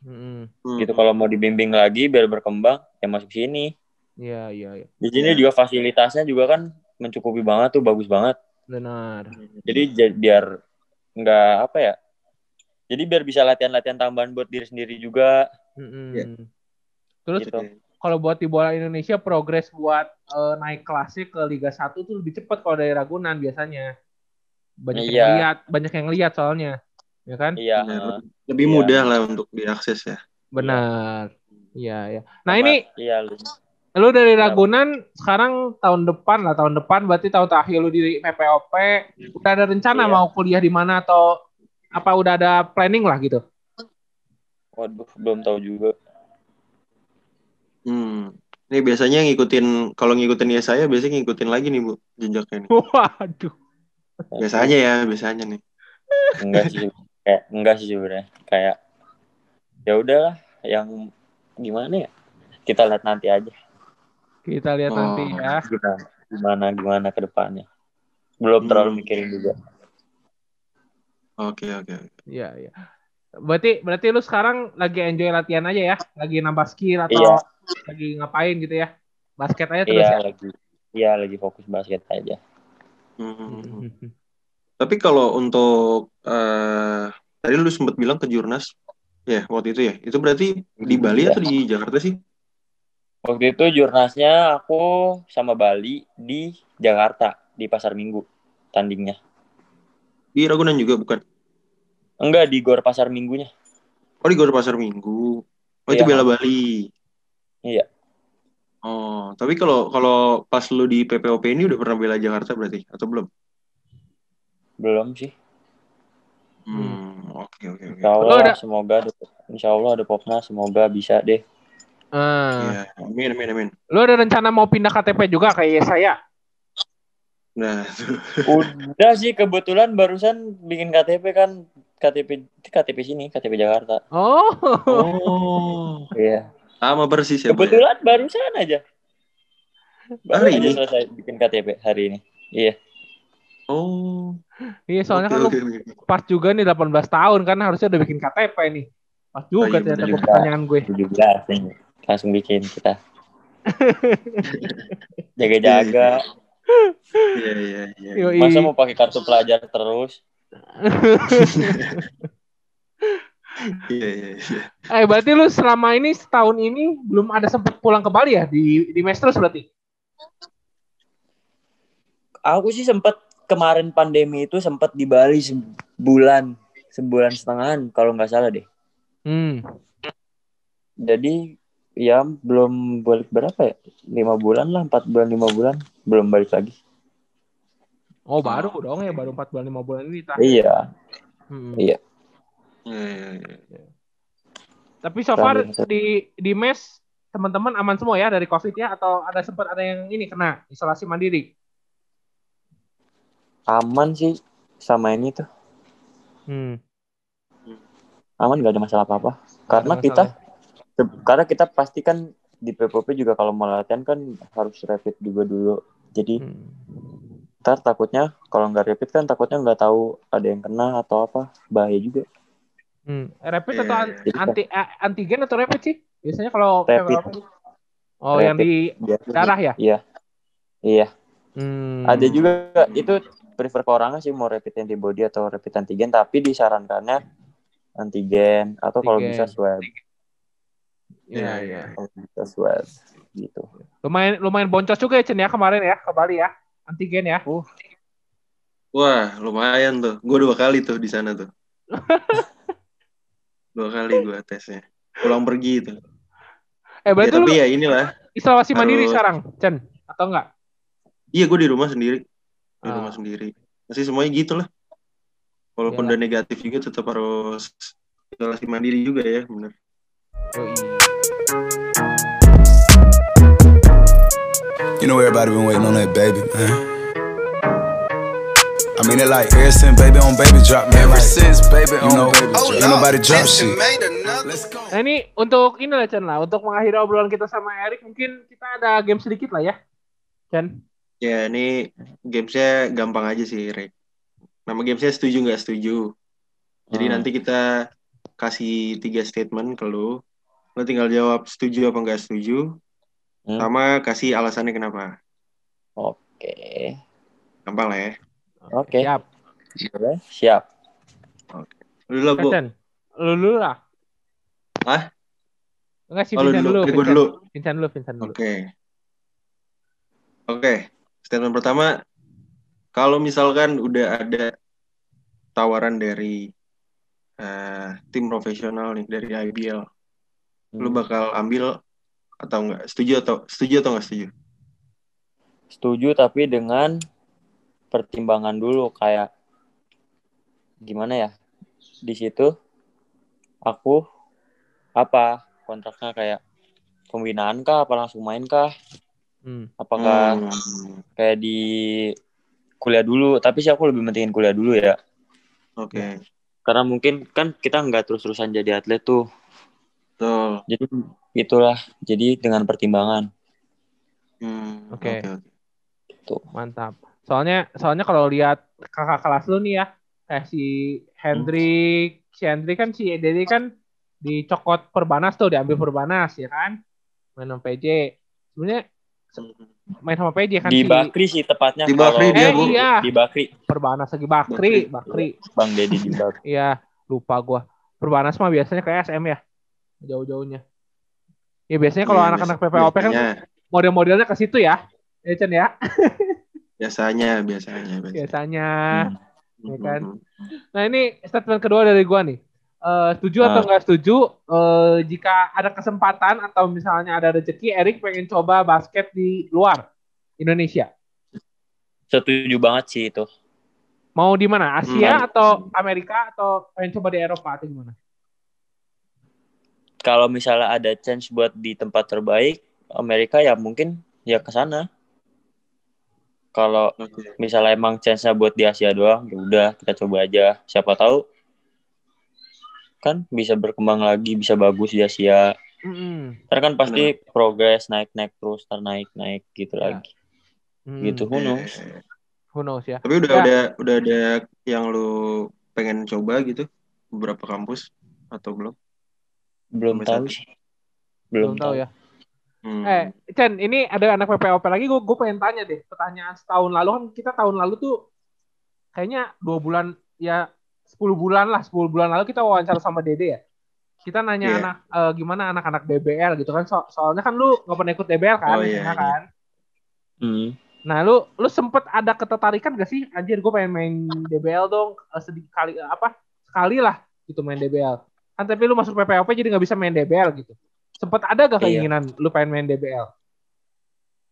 [SPEAKER 1] Hmm.
[SPEAKER 2] Hmm.
[SPEAKER 3] Gitu kalau mau dibimbing lagi biar berkembang ya masuk sini.
[SPEAKER 1] Iya, iya, iya.
[SPEAKER 3] Di sini
[SPEAKER 2] Iya.
[SPEAKER 3] juga fasilitasnya juga kan mencukupi banget tuh bagus banget.
[SPEAKER 1] Benar.
[SPEAKER 3] Jadi ja- biar nggak apa ya? Jadi biar bisa latihan-latihan tambahan buat diri sendiri juga.
[SPEAKER 1] Mm-mm.
[SPEAKER 2] Iya.
[SPEAKER 1] Terus
[SPEAKER 3] Gitu.
[SPEAKER 1] kalau buat di bola Indonesia progres buat eh, naik kelasnya ke Liga 1 tuh lebih cepat kalau dari Ragunan biasanya. Banyak yang
[SPEAKER 3] Iya.
[SPEAKER 1] lihat, banyak yang lihat soalnya. Ya kan?
[SPEAKER 3] Iya.
[SPEAKER 2] Lebih
[SPEAKER 3] Iya.
[SPEAKER 2] mudah lah untuk diakses ya.
[SPEAKER 1] Benar. Iya, iya. Nah,
[SPEAKER 3] Sama-
[SPEAKER 1] ini
[SPEAKER 3] Iya. lu.
[SPEAKER 1] lu dari? Ragunan sekarang tahun depan lah, tahun depan berarti tahun terakhir lu di PPOP, udah ada rencana
[SPEAKER 3] Iya.
[SPEAKER 1] mau kuliah di mana atau apa udah ada planning lah gitu?
[SPEAKER 3] Waduh, belum tahu juga.
[SPEAKER 2] Hmm. Ini biasanya ngikutin kalau ngikutin ya saya biasanya ngikutin lagi nih Bu jejaknya nih.
[SPEAKER 1] Waduh.
[SPEAKER 2] Biasanya ya, biasanya nih.
[SPEAKER 3] Enggak sih. Kayak enggak sih sebenarnya. Kayak ya udahlah yang gimana ya? Kita lihat nanti aja.
[SPEAKER 1] Kita lihat
[SPEAKER 2] Oh.
[SPEAKER 1] nanti ya.
[SPEAKER 3] Gimana gimana gimana ke depannya. Belum terlalu
[SPEAKER 2] Hmm.
[SPEAKER 3] mikirin juga.
[SPEAKER 2] Oke, oke. oke.
[SPEAKER 1] Iya, iya. Berarti berarti lu sekarang lagi enjoy latihan aja ya? Lagi nambah skill atau
[SPEAKER 3] Iya.
[SPEAKER 1] lagi ngapain gitu ya? Basket aja terus
[SPEAKER 3] Iya
[SPEAKER 1] ya?
[SPEAKER 3] lagi. Iya lagi fokus basket aja.
[SPEAKER 2] Hmm. Tapi kalau untuk eh tadi lu sempat bilang ke Jurnas ya waktu itu ya. Itu berarti di Bali
[SPEAKER 3] Iya.
[SPEAKER 2] atau di Jakarta sih?
[SPEAKER 3] Waktu itu jurnasnya aku sama Bali di Jakarta di Pasar Minggu tandingnya.
[SPEAKER 2] Di Ragunan juga bukan?
[SPEAKER 3] Enggak di Gor Pasar Minggunya.
[SPEAKER 2] Oh di Gor Pasar Minggu. Oh itu
[SPEAKER 3] Iya.
[SPEAKER 2] bela Bali.
[SPEAKER 3] Iya.
[SPEAKER 2] Oh, tapi kalau kalau pas lu di PPOP ini udah pernah bela Jakarta berarti atau belum?
[SPEAKER 3] Belum sih.
[SPEAKER 2] Hmm, oke oke oke.
[SPEAKER 3] Insya
[SPEAKER 1] Lu
[SPEAKER 3] Allah
[SPEAKER 1] ada-
[SPEAKER 3] semoga ada, Insya Allah ada Popnas, semoga bisa deh.
[SPEAKER 1] Eh,
[SPEAKER 2] Iya, amin amin amin.
[SPEAKER 1] lu ada rencana mau pindah KTP juga kayak saya?
[SPEAKER 2] Nah.
[SPEAKER 3] Udah sih kebetulan barusan bikin KTP kan KTP KTP sini KTP Jakarta.
[SPEAKER 1] Oh,
[SPEAKER 2] Oh,
[SPEAKER 3] Iya.
[SPEAKER 2] Sama persis ya, ya?
[SPEAKER 3] Kebetulan barusan aja. Baru
[SPEAKER 2] Hari
[SPEAKER 3] aja
[SPEAKER 2] ini?
[SPEAKER 3] selesai bikin KTP hari ini. Iya.
[SPEAKER 2] Oh,
[SPEAKER 1] iya soalnya
[SPEAKER 2] oke,
[SPEAKER 1] kan
[SPEAKER 2] oke, oke.
[SPEAKER 1] pas juga nih 18 tahun kan harusnya udah bikin KTP nih. Pas juga
[SPEAKER 2] Oh, iya,
[SPEAKER 1] ternyata pertanyaan gue.
[SPEAKER 3] 17 nih. Langsung bikin kita. Jaga-jaga.
[SPEAKER 2] Iya iya iya.
[SPEAKER 3] Masa mau pakai kartu pelajar terus?
[SPEAKER 2] Iya iya iya.
[SPEAKER 1] Eh berarti lu selama ini setahun ini belum ada sempet pulang ke Bali ya di di mes terus berarti?
[SPEAKER 3] Aku sih sempat kemarin pandemi itu sempat di Bali sebulan, sebulan setengahan kalau nggak salah deh.
[SPEAKER 1] Hmm.
[SPEAKER 3] Jadi ya belum balik berapa ya? Lima bulan lah, empat bulan, lima bulan belum balik lagi.
[SPEAKER 1] Oh baru dong ya baru 4 bulan 5 bulan ini terakhir.
[SPEAKER 3] Iya,
[SPEAKER 1] Hmm.
[SPEAKER 3] Iya.
[SPEAKER 2] Iya.
[SPEAKER 1] Tapi so far di di mes teman-teman aman semua ya dari covid ya atau ada sempat ada yang ini kena isolasi mandiri?
[SPEAKER 3] aman sih sama ini tuh.
[SPEAKER 1] Hmm.
[SPEAKER 3] Aman nggak ada masalah apa-apa. Karena
[SPEAKER 1] Ada
[SPEAKER 3] kita, karena kita pasti kan di PPP juga kalau mau latihan kan harus rapid juga dulu. Jadi
[SPEAKER 1] Hmm.
[SPEAKER 3] ntar takutnya kalau nggak rapid kan takutnya nggak tahu ada yang kena atau apa bahaya juga.
[SPEAKER 1] Hmm. Rapid
[SPEAKER 2] Iya,
[SPEAKER 1] atau an-
[SPEAKER 3] iya.
[SPEAKER 1] anti eh, antigen atau rapid sih? Biasanya kalau
[SPEAKER 3] Rapid.
[SPEAKER 1] Oh yang
[SPEAKER 3] Rapid.
[SPEAKER 1] di
[SPEAKER 3] Biasanya-
[SPEAKER 1] darah ya?
[SPEAKER 3] Iya, iya.
[SPEAKER 1] Hmm.
[SPEAKER 3] Ada juga itu prefer ke orangnya sih mau rapid antibody atau rapid antigen tapi disarankannya antigen atau kalau bisa swab.
[SPEAKER 1] Iya iya.
[SPEAKER 3] Kalau bisa swab gitu.
[SPEAKER 1] Lumayan lumayan boncos juga ya Chen ya kemarin ya ke Bali ya. Antigen ya.
[SPEAKER 2] Wah, lumayan tuh. Gue dua kali tuh di sana tuh. dua kali gue tesnya. Pulang pergi itu.
[SPEAKER 1] Eh
[SPEAKER 2] Ya,
[SPEAKER 1] berarti lu
[SPEAKER 2] tapi ya inilah.
[SPEAKER 1] isolasi mandiri
[SPEAKER 2] harus-
[SPEAKER 1] sekarang, Chen? Atau enggak?
[SPEAKER 2] Iya, gue di rumah sendiri. Di
[SPEAKER 1] Ah.
[SPEAKER 2] rumah sendiri. Masih semuanya gitu lah. Walaupun udah negatif juga tetap harus isolasi mandiri juga ya, bener.
[SPEAKER 1] Yoi.
[SPEAKER 4] You know everybody been waiting on that baby, man. I mean it like ever since baby on baby drop, man. Ever since baby on know, baby drop. Ain't nobody drop shit. Let's go.
[SPEAKER 1] Nah ini untuk ini lah Chen lah, untuk mengakhiri obrolan kita sama Erik mungkin kita ada game sedikit lah ya, Chen.
[SPEAKER 2] Ya, ini gamesnya gampang aja sih, Rek. Nama gamesnya setuju nggak setuju. Jadi
[SPEAKER 3] Hmm.
[SPEAKER 2] nanti kita kasih tiga statement ke lu. Lu tinggal jawab setuju apa nggak setuju.
[SPEAKER 3] Hmm.
[SPEAKER 2] Sama kasih alasannya kenapa.
[SPEAKER 3] Oke.
[SPEAKER 2] Gampang lah ya.
[SPEAKER 3] Oke.
[SPEAKER 1] Siap.
[SPEAKER 3] Boleh? Siap.
[SPEAKER 2] Lu dulu, Bu.
[SPEAKER 1] Chen, lu dulu lah.
[SPEAKER 2] Hah?
[SPEAKER 1] Enggak sih,
[SPEAKER 2] Oh, lu
[SPEAKER 1] Vincent
[SPEAKER 2] dulu. Oke,
[SPEAKER 1] Vincent.
[SPEAKER 2] dulu.
[SPEAKER 1] Vincent dulu, Vincent dulu.
[SPEAKER 2] Oke. Oke. Statement pertama, kalau misalkan udah ada tawaran dari eh, tim profesional nih dari IBL, lu
[SPEAKER 3] Hmm.
[SPEAKER 2] bakal ambil atau enggak? Setuju atau setuju atau enggak setuju?
[SPEAKER 3] Setuju tapi dengan pertimbangan dulu kayak gimana ya? Di situ aku apa kontraknya kayak pembinaan kah apa langsung main kah?
[SPEAKER 1] Hmm.
[SPEAKER 3] Apakah
[SPEAKER 2] Hmm,
[SPEAKER 3] kayak di kuliah dulu? Tapi sih aku lebih pentingin kuliah dulu ya.
[SPEAKER 2] Oke.
[SPEAKER 3] Karena mungkin kan kita nggak terus-terusan jadi atlet tuh.
[SPEAKER 2] Betul.
[SPEAKER 3] Jadi itulah. Jadi dengan pertimbangan.
[SPEAKER 2] Hmm,
[SPEAKER 1] Oke.
[SPEAKER 2] oke, oke.
[SPEAKER 3] Tuh.
[SPEAKER 1] Mantap. Soalnya soalnya kalau lihat kakak kelas lu nih ya, kayak si Hendrik, si Hendrik kan si Dede kan dicokot Perbanas tuh, diambil Perbanas ya kan. Main sama PJ. Sebenarnya main sama PJ kan
[SPEAKER 3] Di
[SPEAKER 1] si
[SPEAKER 3] Bakri sih tepatnya.
[SPEAKER 2] Di Bakri
[SPEAKER 3] kalau-
[SPEAKER 2] dia,
[SPEAKER 1] Eh
[SPEAKER 2] Bu.
[SPEAKER 1] iya,
[SPEAKER 3] Di Bakri.
[SPEAKER 1] Perbanas lagi Bakri, Bakri.
[SPEAKER 3] Bang Dedi di Bakri.
[SPEAKER 1] Iya, lupa gua. Perbanas mah biasanya kayak SM ya. Jauh-jauhnya. Ya biasanya kalau
[SPEAKER 2] Iya,
[SPEAKER 1] anak-anak PPOP kan
[SPEAKER 2] biasanya,
[SPEAKER 1] model-modelnya ke situ ya. Ya Chen ya,
[SPEAKER 2] biasanya, biasanya, biasanya.
[SPEAKER 1] biasanya.
[SPEAKER 3] Hmm.
[SPEAKER 1] ya kan?
[SPEAKER 2] Hmm,
[SPEAKER 1] Nah ini statement kedua dari gua nih. eh, setuju atau
[SPEAKER 3] Ah.
[SPEAKER 1] nggak setuju eh, jika ada kesempatan atau misalnya ada rezeki Erik pengen coba basket di luar Indonesia.
[SPEAKER 3] Setuju banget sih itu.
[SPEAKER 1] Mau di mana? Asia
[SPEAKER 2] Hmm.
[SPEAKER 1] atau Amerika atau pengen coba di Eropa atau gimana?
[SPEAKER 3] Kalau misalnya ada chance buat di tempat terbaik Amerika ya mungkin ya ke sana. Kalau misalnya emang chance-nya buat di Asia doang, ya udah kita coba aja. Siapa tahu kan bisa berkembang lagi, bisa bagus di Asia.
[SPEAKER 1] Mm-mm.
[SPEAKER 3] Ntar kan pasti progres naik-naik terus, ntar naik-naik gitu
[SPEAKER 1] Ya.
[SPEAKER 3] lagi.
[SPEAKER 1] Mm.
[SPEAKER 3] Gitu, who knows?
[SPEAKER 1] Who knows ya?
[SPEAKER 2] Tapi udah
[SPEAKER 1] Ya.
[SPEAKER 2] ada udah ada yang lu pengen coba gitu beberapa kampus atau belum?
[SPEAKER 3] Belum
[SPEAKER 2] Sampai
[SPEAKER 3] tahu
[SPEAKER 2] satu.
[SPEAKER 3] sih.
[SPEAKER 1] Belum
[SPEAKER 3] Belum,
[SPEAKER 1] tahu ya.
[SPEAKER 2] Hmm.
[SPEAKER 1] Eh, Chen, ini ada anak PPOP lagi, gue gue pengen tanya deh. Pertanyaan setahun lalu kan kita tahun lalu tuh kayaknya dua bulan ya 10 bulan lah, 10 bulan lalu kita wawancara sama Dede ya. Kita nanya
[SPEAKER 2] Iya.
[SPEAKER 1] anak eh, gimana anak-anak DBL gitu kan. So- soalnya kan lu nggak pernah ikut DBL kan,
[SPEAKER 2] Oh, iya,
[SPEAKER 1] sana
[SPEAKER 2] iya.
[SPEAKER 1] kan.
[SPEAKER 3] Hmm.
[SPEAKER 1] Nah, lu lu sempet ada ketertarikan gak sih? Anjir, gue pengen main DBL dong, eh, sedikit kali eh, apa? Sekali lah gitu main DBL. Kan tapi lu masuk PPOP jadi nggak bisa main DBL gitu. Sempet ada gak
[SPEAKER 3] Iya.
[SPEAKER 1] keinginan lu pengen main DBL?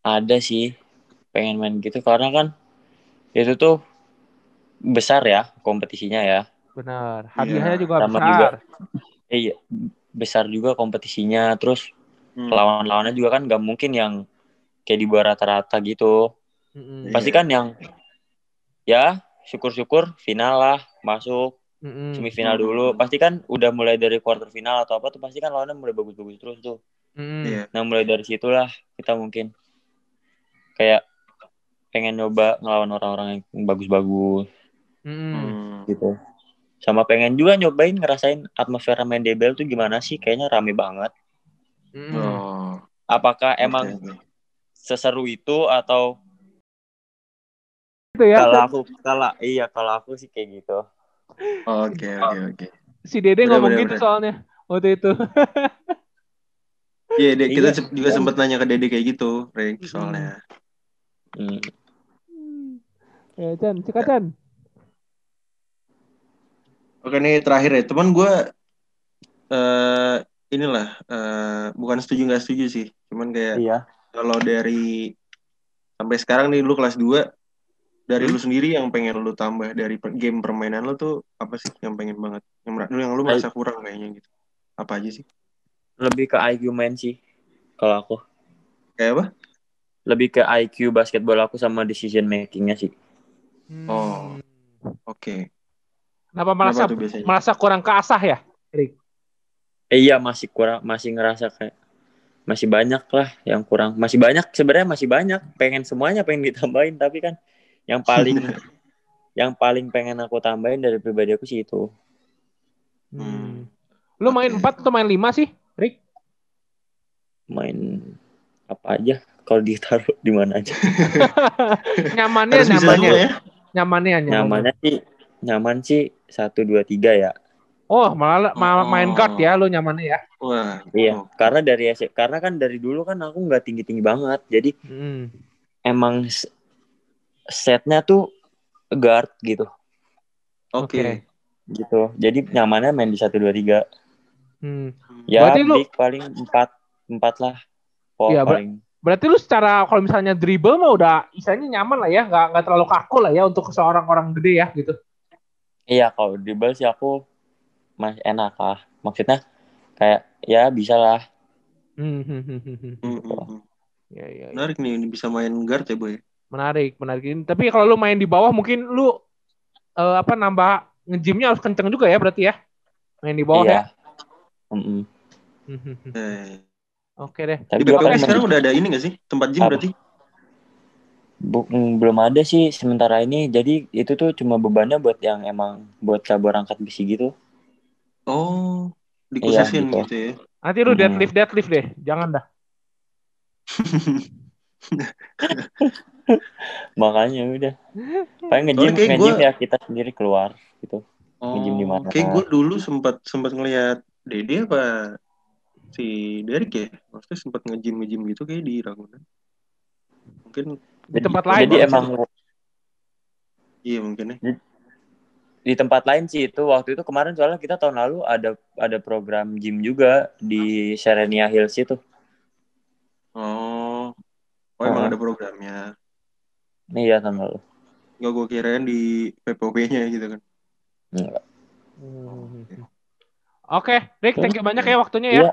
[SPEAKER 3] Ada sih pengen main gitu karena kan itu tuh besar ya kompetisinya ya.
[SPEAKER 1] Benar. Hadiahnya
[SPEAKER 2] Iya,
[SPEAKER 1] juga
[SPEAKER 3] sama
[SPEAKER 1] besar.
[SPEAKER 3] juga. Eh, iya, besar juga kompetisinya. Terus
[SPEAKER 2] Hmm.
[SPEAKER 3] lawan-lawannya juga kan gak mungkin yang kayak di bawah rata-rata gitu.
[SPEAKER 2] Iya.
[SPEAKER 3] Pasti kan yang ya syukur-syukur final lah masuk
[SPEAKER 1] Mm-mm.
[SPEAKER 3] semifinal dulu. Pasti kan udah mulai dari quarter final atau apa tuh pasti kan lawannya mulai bagus-bagus terus tuh.
[SPEAKER 2] Iya.
[SPEAKER 3] Nah mulai dari situlah kita mungkin kayak pengen nyoba ngelawan orang-orang yang bagus-bagus.
[SPEAKER 2] Hmm.
[SPEAKER 3] gitu. Sama pengen juga nyobain ngerasain atmosfer main DBL tuh gimana sih? Kayaknya rame banget.
[SPEAKER 1] Mm-mm.
[SPEAKER 2] Oh.
[SPEAKER 3] Apakah emang
[SPEAKER 2] oke.
[SPEAKER 3] seseru itu atau
[SPEAKER 1] Itu ya.
[SPEAKER 3] kalau aku kalau iya kalau aku sih kayak gitu.
[SPEAKER 2] Oke oke oke.
[SPEAKER 1] Si Dede
[SPEAKER 2] Bener,
[SPEAKER 1] ngomong
[SPEAKER 2] bener,
[SPEAKER 1] gitu
[SPEAKER 2] bener.
[SPEAKER 1] soalnya waktu itu.
[SPEAKER 2] Iya, Dek, kita
[SPEAKER 3] Iya.
[SPEAKER 2] juga sempat nanya ke Dede kayak gitu, Rick, soalnya.
[SPEAKER 3] Hmm.
[SPEAKER 1] ya, Chan, sikat Chan.
[SPEAKER 2] Oke nih terakhir ya, teman gue eh inilah eh bukan setuju nggak setuju sih, cuman kayak
[SPEAKER 3] Iya.
[SPEAKER 2] kalau dari sampai sekarang nih lu kelas 2 dari
[SPEAKER 3] Hmm.
[SPEAKER 2] lu sendiri yang pengen lu tambah dari per- game permainan lu tuh apa sih yang pengen banget yang, yang lu merasa kurang kayaknya gitu apa aja sih
[SPEAKER 3] Lebih ke IQ main sih kalau aku.
[SPEAKER 2] kayak apa
[SPEAKER 3] Lebih ke IQ basketball aku sama decision makingnya sih.
[SPEAKER 2] Oh.
[SPEAKER 1] Hmm.
[SPEAKER 2] oke
[SPEAKER 1] Kenapa merasa
[SPEAKER 2] Kenapa
[SPEAKER 1] merasa kurang keasah ya, Rick?
[SPEAKER 3] Eh, iya masih kurang masih ngerasa kayak masih banyak lah yang kurang masih banyak sebenarnya masih banyak pengen semuanya pengen ditambahin tapi kan yang paling yang paling pengen aku tambahin dari pribadi aku sih itu
[SPEAKER 1] Hmm. Lu main. 4 atau main 5 sih, Rick?
[SPEAKER 3] main apa aja kalau ditaruh di mana aja
[SPEAKER 1] nyamannya,
[SPEAKER 2] harus
[SPEAKER 1] nyamannya.
[SPEAKER 2] ya
[SPEAKER 1] Nyamannya, nyamannya.
[SPEAKER 3] nyamannya sih nyaman sih satu dua tiga ya
[SPEAKER 1] Oh, malah ma- main
[SPEAKER 2] Oh.
[SPEAKER 1] guard ya lu nyamannya ya.
[SPEAKER 2] wah
[SPEAKER 3] iya
[SPEAKER 2] oh.
[SPEAKER 3] karena dari karena kan dari dulu kan aku nggak tinggi tinggi banget jadi
[SPEAKER 1] Hmm.
[SPEAKER 3] emang setnya tuh guard gitu
[SPEAKER 2] oke
[SPEAKER 1] Oke.
[SPEAKER 3] gitu jadi nyamannya main di satu dua tiga
[SPEAKER 1] Hmm.
[SPEAKER 3] ya
[SPEAKER 1] Berarti lu-
[SPEAKER 3] big paling empat empat lah oh
[SPEAKER 1] Iya, ber-
[SPEAKER 3] paling
[SPEAKER 1] Berarti lu secara kalau misalnya dribble mah udah istilahnya nyaman lah ya, nggak nggak terlalu kaku lah ya untuk seorang orang gede ya gitu.
[SPEAKER 3] iya kalau dribble sih aku masih enak lah maksudnya kayak ya bisa lah
[SPEAKER 1] Hmm, hmm, hmm, hmm, hmm.
[SPEAKER 2] Hmm, hmm, hmm.
[SPEAKER 1] Ya, ya, ya.
[SPEAKER 2] menarik nih ini bisa main guard ya boy
[SPEAKER 1] Menarik, menarik. Ini- Tapi kalau lu main di bawah mungkin lu eh, apa nambah ngejimnya harus kenceng juga ya berarti ya. Main di bawah ya.
[SPEAKER 3] iya Mm-mm.
[SPEAKER 1] Hmm, hmm,
[SPEAKER 2] eh.
[SPEAKER 1] Oke deh.
[SPEAKER 3] tapi
[SPEAKER 2] di
[SPEAKER 3] kan
[SPEAKER 2] sekarang udah ada ini gak sih tempat gym
[SPEAKER 3] Apa?
[SPEAKER 2] berarti
[SPEAKER 3] Bu- mm, belum ada sih sementara ini jadi itu tuh cuma bebannya buat yang emang buat cabur angkat besi gitu
[SPEAKER 2] oh dikhususin
[SPEAKER 3] Iya, gitu.
[SPEAKER 2] gitu ya
[SPEAKER 1] Nanti lu deadlift deadlift deh. Jangan dah.
[SPEAKER 3] makanya udah paling ngejim ngejim
[SPEAKER 2] gua-
[SPEAKER 3] ya kita sendiri keluar gitu
[SPEAKER 2] Oh,
[SPEAKER 3] Nge-gym di mana?
[SPEAKER 2] kayak gue dulu sempat sempat ngelihat Dede apa si Derek ya, maksudnya sempat nge-gym nge-gym gitu kayak di Ragunan. Mungkin
[SPEAKER 1] Di tempat lain.
[SPEAKER 3] jadi emang
[SPEAKER 2] iya mungkin ya.
[SPEAKER 3] di tempat lain sih itu waktu itu kemarin soalnya kita tahun lalu ada ada program gym juga di Serenia Hills itu.
[SPEAKER 2] Oh. Oh, emang
[SPEAKER 3] Oh.
[SPEAKER 2] ada programnya.
[SPEAKER 3] Iya tahun lalu.
[SPEAKER 2] Nggak gue kirain di PPOP-nya gitu kan.
[SPEAKER 3] Enggak.
[SPEAKER 1] Oke, Rick, thank you banyak ya waktunya ya.
[SPEAKER 3] Iya.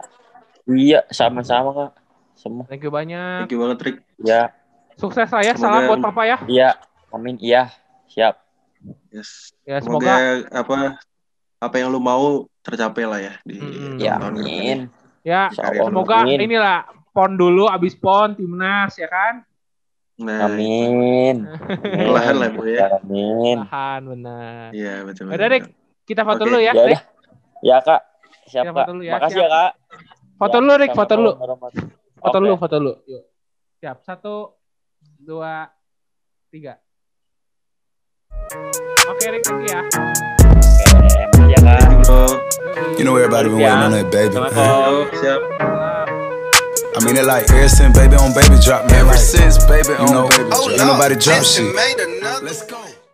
[SPEAKER 3] Iya, sama-sama Kak. Semua.
[SPEAKER 1] Thank you banyak.
[SPEAKER 2] Thank you banget, Rick.
[SPEAKER 3] Ya,
[SPEAKER 1] Sukses lah ya.
[SPEAKER 2] Semoga-
[SPEAKER 1] Salam buat Papa ya.
[SPEAKER 3] iya. Amin. Iya. Siap.
[SPEAKER 2] Yes.
[SPEAKER 1] Ya
[SPEAKER 2] Semoga,
[SPEAKER 1] semoga
[SPEAKER 2] apa apa yang lu mau tercapai lah ya di
[SPEAKER 1] Mm-mm.
[SPEAKER 3] Ya,
[SPEAKER 2] tahun
[SPEAKER 3] amin.
[SPEAKER 1] ya semoga
[SPEAKER 3] amin.
[SPEAKER 1] inilah pon dulu abis pon timnas ya kan.
[SPEAKER 2] Nah,
[SPEAKER 3] Amin.
[SPEAKER 2] Perlahan lah, Bu, ya.
[SPEAKER 3] Amin.
[SPEAKER 1] Tahan benar.
[SPEAKER 2] Iya, betul.
[SPEAKER 1] Udah Rick, kita foto
[SPEAKER 2] Oke.
[SPEAKER 1] dulu ya.
[SPEAKER 3] Ya
[SPEAKER 1] Rick.
[SPEAKER 3] udah. Ya, Kak. Siap,
[SPEAKER 1] Ya,
[SPEAKER 3] Kak.
[SPEAKER 1] foto dulu ya,
[SPEAKER 3] Makasih
[SPEAKER 1] siap.
[SPEAKER 3] ya, Kak.
[SPEAKER 1] Foto
[SPEAKER 3] Ya,
[SPEAKER 1] dulu Rick, foto dulu. Foto dulu, foto dulu. Yuk. Siap. Satu, dua, tiga. Oke Rick, thank ya.
[SPEAKER 3] Oke, makasih ya, Kak.
[SPEAKER 2] You,
[SPEAKER 4] know everybody been waiting on that baby.
[SPEAKER 2] Yo, siap.
[SPEAKER 4] I mean it like ever since baby on baby drop. Man, ever since baby on baby drop. Ain't nobody drop shit. Let's go.